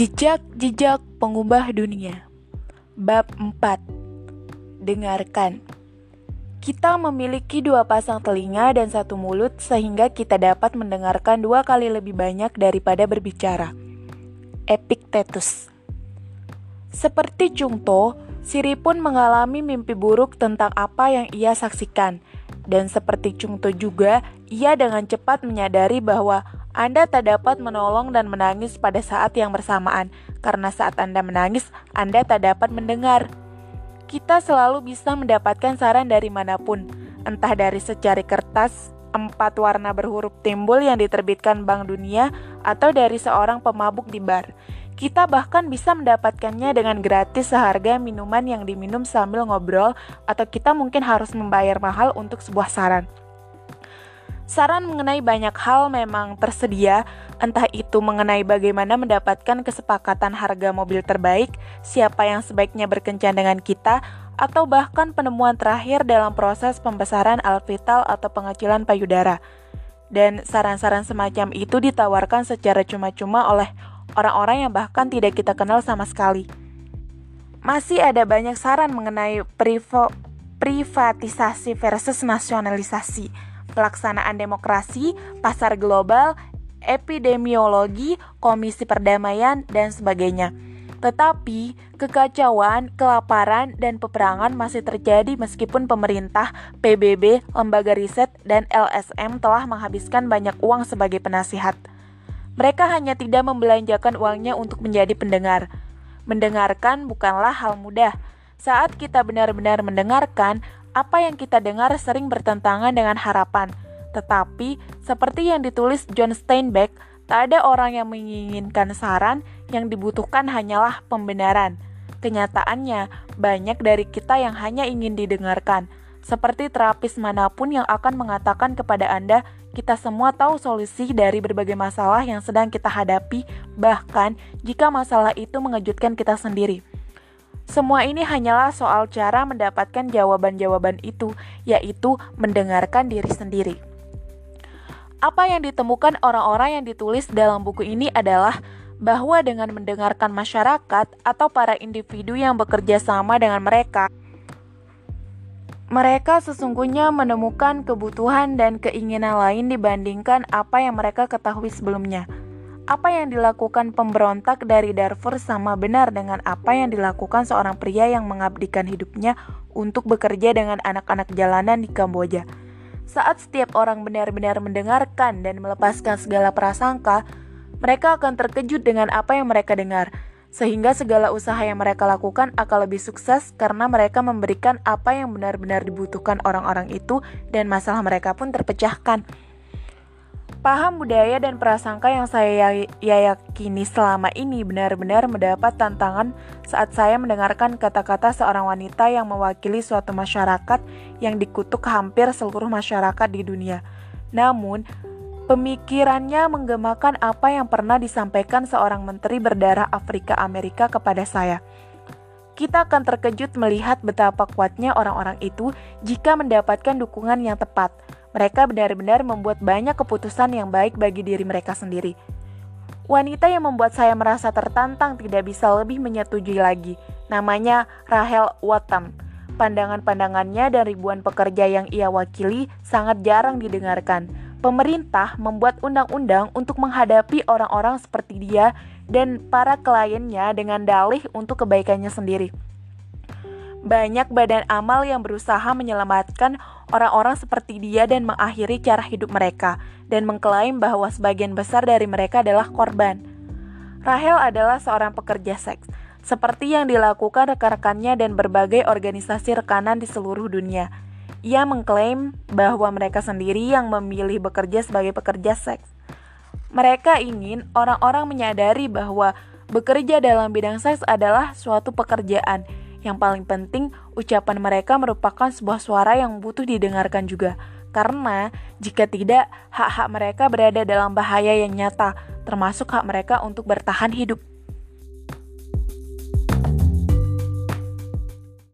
Jejak-jejak pengubah dunia. Bab 4 Dengarkan. Kita memiliki dua pasang telinga dan satu mulut sehingga kita dapat mendengarkan dua kali lebih banyak daripada berbicara. Epictetus. Seperti Cungto, Siri pun mengalami mimpi buruk tentang apa yang ia saksikan. Dan seperti Cungto juga, ia dengan cepat menyadari bahwa anda tak dapat menolong dan menangis pada saat yang bersamaan, karena saat Anda menangis, Anda tak dapat mendengar. Kita selalu bisa mendapatkan saran dari mana pun, entah dari secari kertas, empat warna berhuruf timbul yang diterbitkan Bank Dunia, atau dari seorang pemabuk di bar. Kita bahkan bisa mendapatkannya dengan gratis seharga minuman yang diminum sambil ngobrol, atau kita mungkin harus membayar mahal untuk sebuah saran. Saran mengenai banyak hal memang tersedia, entah itu mengenai bagaimana mendapatkan kesepakatan harga mobil terbaik, siapa yang sebaiknya berkencan dengan kita, atau bahkan penemuan terakhir dalam proses pembesaran alveolar atau pengecilan payudara. Dan saran-saran semacam itu ditawarkan secara cuma-cuma oleh orang-orang yang bahkan tidak kita kenal sama sekali. Masih ada banyak saran mengenai privatisasi versus nasionalisasi pelaksanaan demokrasi, pasar global, epidemiologi, komisi perdamaian, dan sebagainya. Tetapi, kekacauan, kelaparan, dan peperangan masih terjadi meskipun pemerintah, PBB, lembaga riset, dan LSM telah menghabiskan banyak uang sebagai penasihat. Mereka hanya tidak membelanjakan uangnya untuk menjadi pendengar. Mendengarkan bukanlah hal mudah. Saat kita benar-benar mendengarkan, apa yang kita dengar sering bertentangan dengan harapan. Tetapi, seperti yang ditulis John Steinbeck, tak ada orang yang menginginkan saran, yang dibutuhkan hanyalah pembenaran. Kenyataannya, banyak dari kita yang hanya ingin didengarkan. Seperti terapis mana pun yang akan mengatakan kepada Anda, kita semua tahu solusi dari berbagai masalah yang sedang kita hadapi, bahkan jika masalah itu mengejutkan kita sendiri. Semua ini hanyalah soal cara mendapatkan jawaban-jawaban itu, yaitu mendengarkan diri sendiri. Apa yang ditemukan orang-orang yang ditulis dalam buku ini adalah bahwa dengan mendengarkan masyarakat atau para individu yang bekerja sama dengan mereka, mereka sesungguhnya menemukan kebutuhan dan keinginan lain dibandingkan apa yang mereka ketahui sebelumnya. Apa yang dilakukan pemberontak dari Darfur sama benar dengan apa yang dilakukan seorang pria yang mengabdikan hidupnya untuk bekerja dengan anak-anak jalanan di Kamboja. Saat setiap orang benar-benar mendengarkan dan melepaskan segala prasangka, mereka akan terkejut dengan apa yang mereka dengar, sehingga segala usaha yang mereka lakukan akan lebih sukses karena mereka memberikan apa yang benar-benar dibutuhkan orang-orang itu, dan masalah mereka pun terpecahkan. Paham budaya dan prasangka yang saya ya yakini selama ini benar-benar mendapat tantangan saat saya mendengarkan kata-kata seorang wanita yang mewakili suatu masyarakat yang dikutuk hampir seluruh masyarakat di dunia. Namun, pemikirannya menggemakan apa yang pernah disampaikan seorang menteri berdarah Afrika Amerika kepada saya. Kita akan terkejut melihat betapa kuatnya orang-orang itu jika mendapatkan dukungan yang tepat mereka benar-benar membuat banyak keputusan yang baik bagi diri mereka sendiri. Wanita yang membuat saya merasa tertantang tidak bisa lebih menyetujui lagi. Namanya Rahel Watam. Pandangan-pandangannya dan ribuan pekerja yang ia wakili sangat jarang didengarkan. Pemerintah membuat undang-undang untuk menghadapi orang-orang seperti dia dan para kliennya dengan dalih untuk kebaikannya sendiri. Banyak badan amal yang berusaha menyelamatkan orang-orang seperti dia dan mengakhiri cara hidup mereka, dan mengklaim bahwa sebagian besar dari mereka adalah korban. Rahel adalah seorang pekerja seks, seperti yang dilakukan rekan-rekannya dan berbagai organisasi rekanan di seluruh dunia. Ia mengklaim bahwa mereka sendiri yang memilih bekerja sebagai pekerja seks. Mereka ingin orang-orang menyadari bahwa bekerja dalam bidang seks adalah suatu pekerjaan yang paling penting, ucapan mereka merupakan sebuah suara yang butuh didengarkan juga. Karena jika tidak, hak-hak mereka berada dalam bahaya yang nyata, termasuk hak mereka untuk bertahan hidup.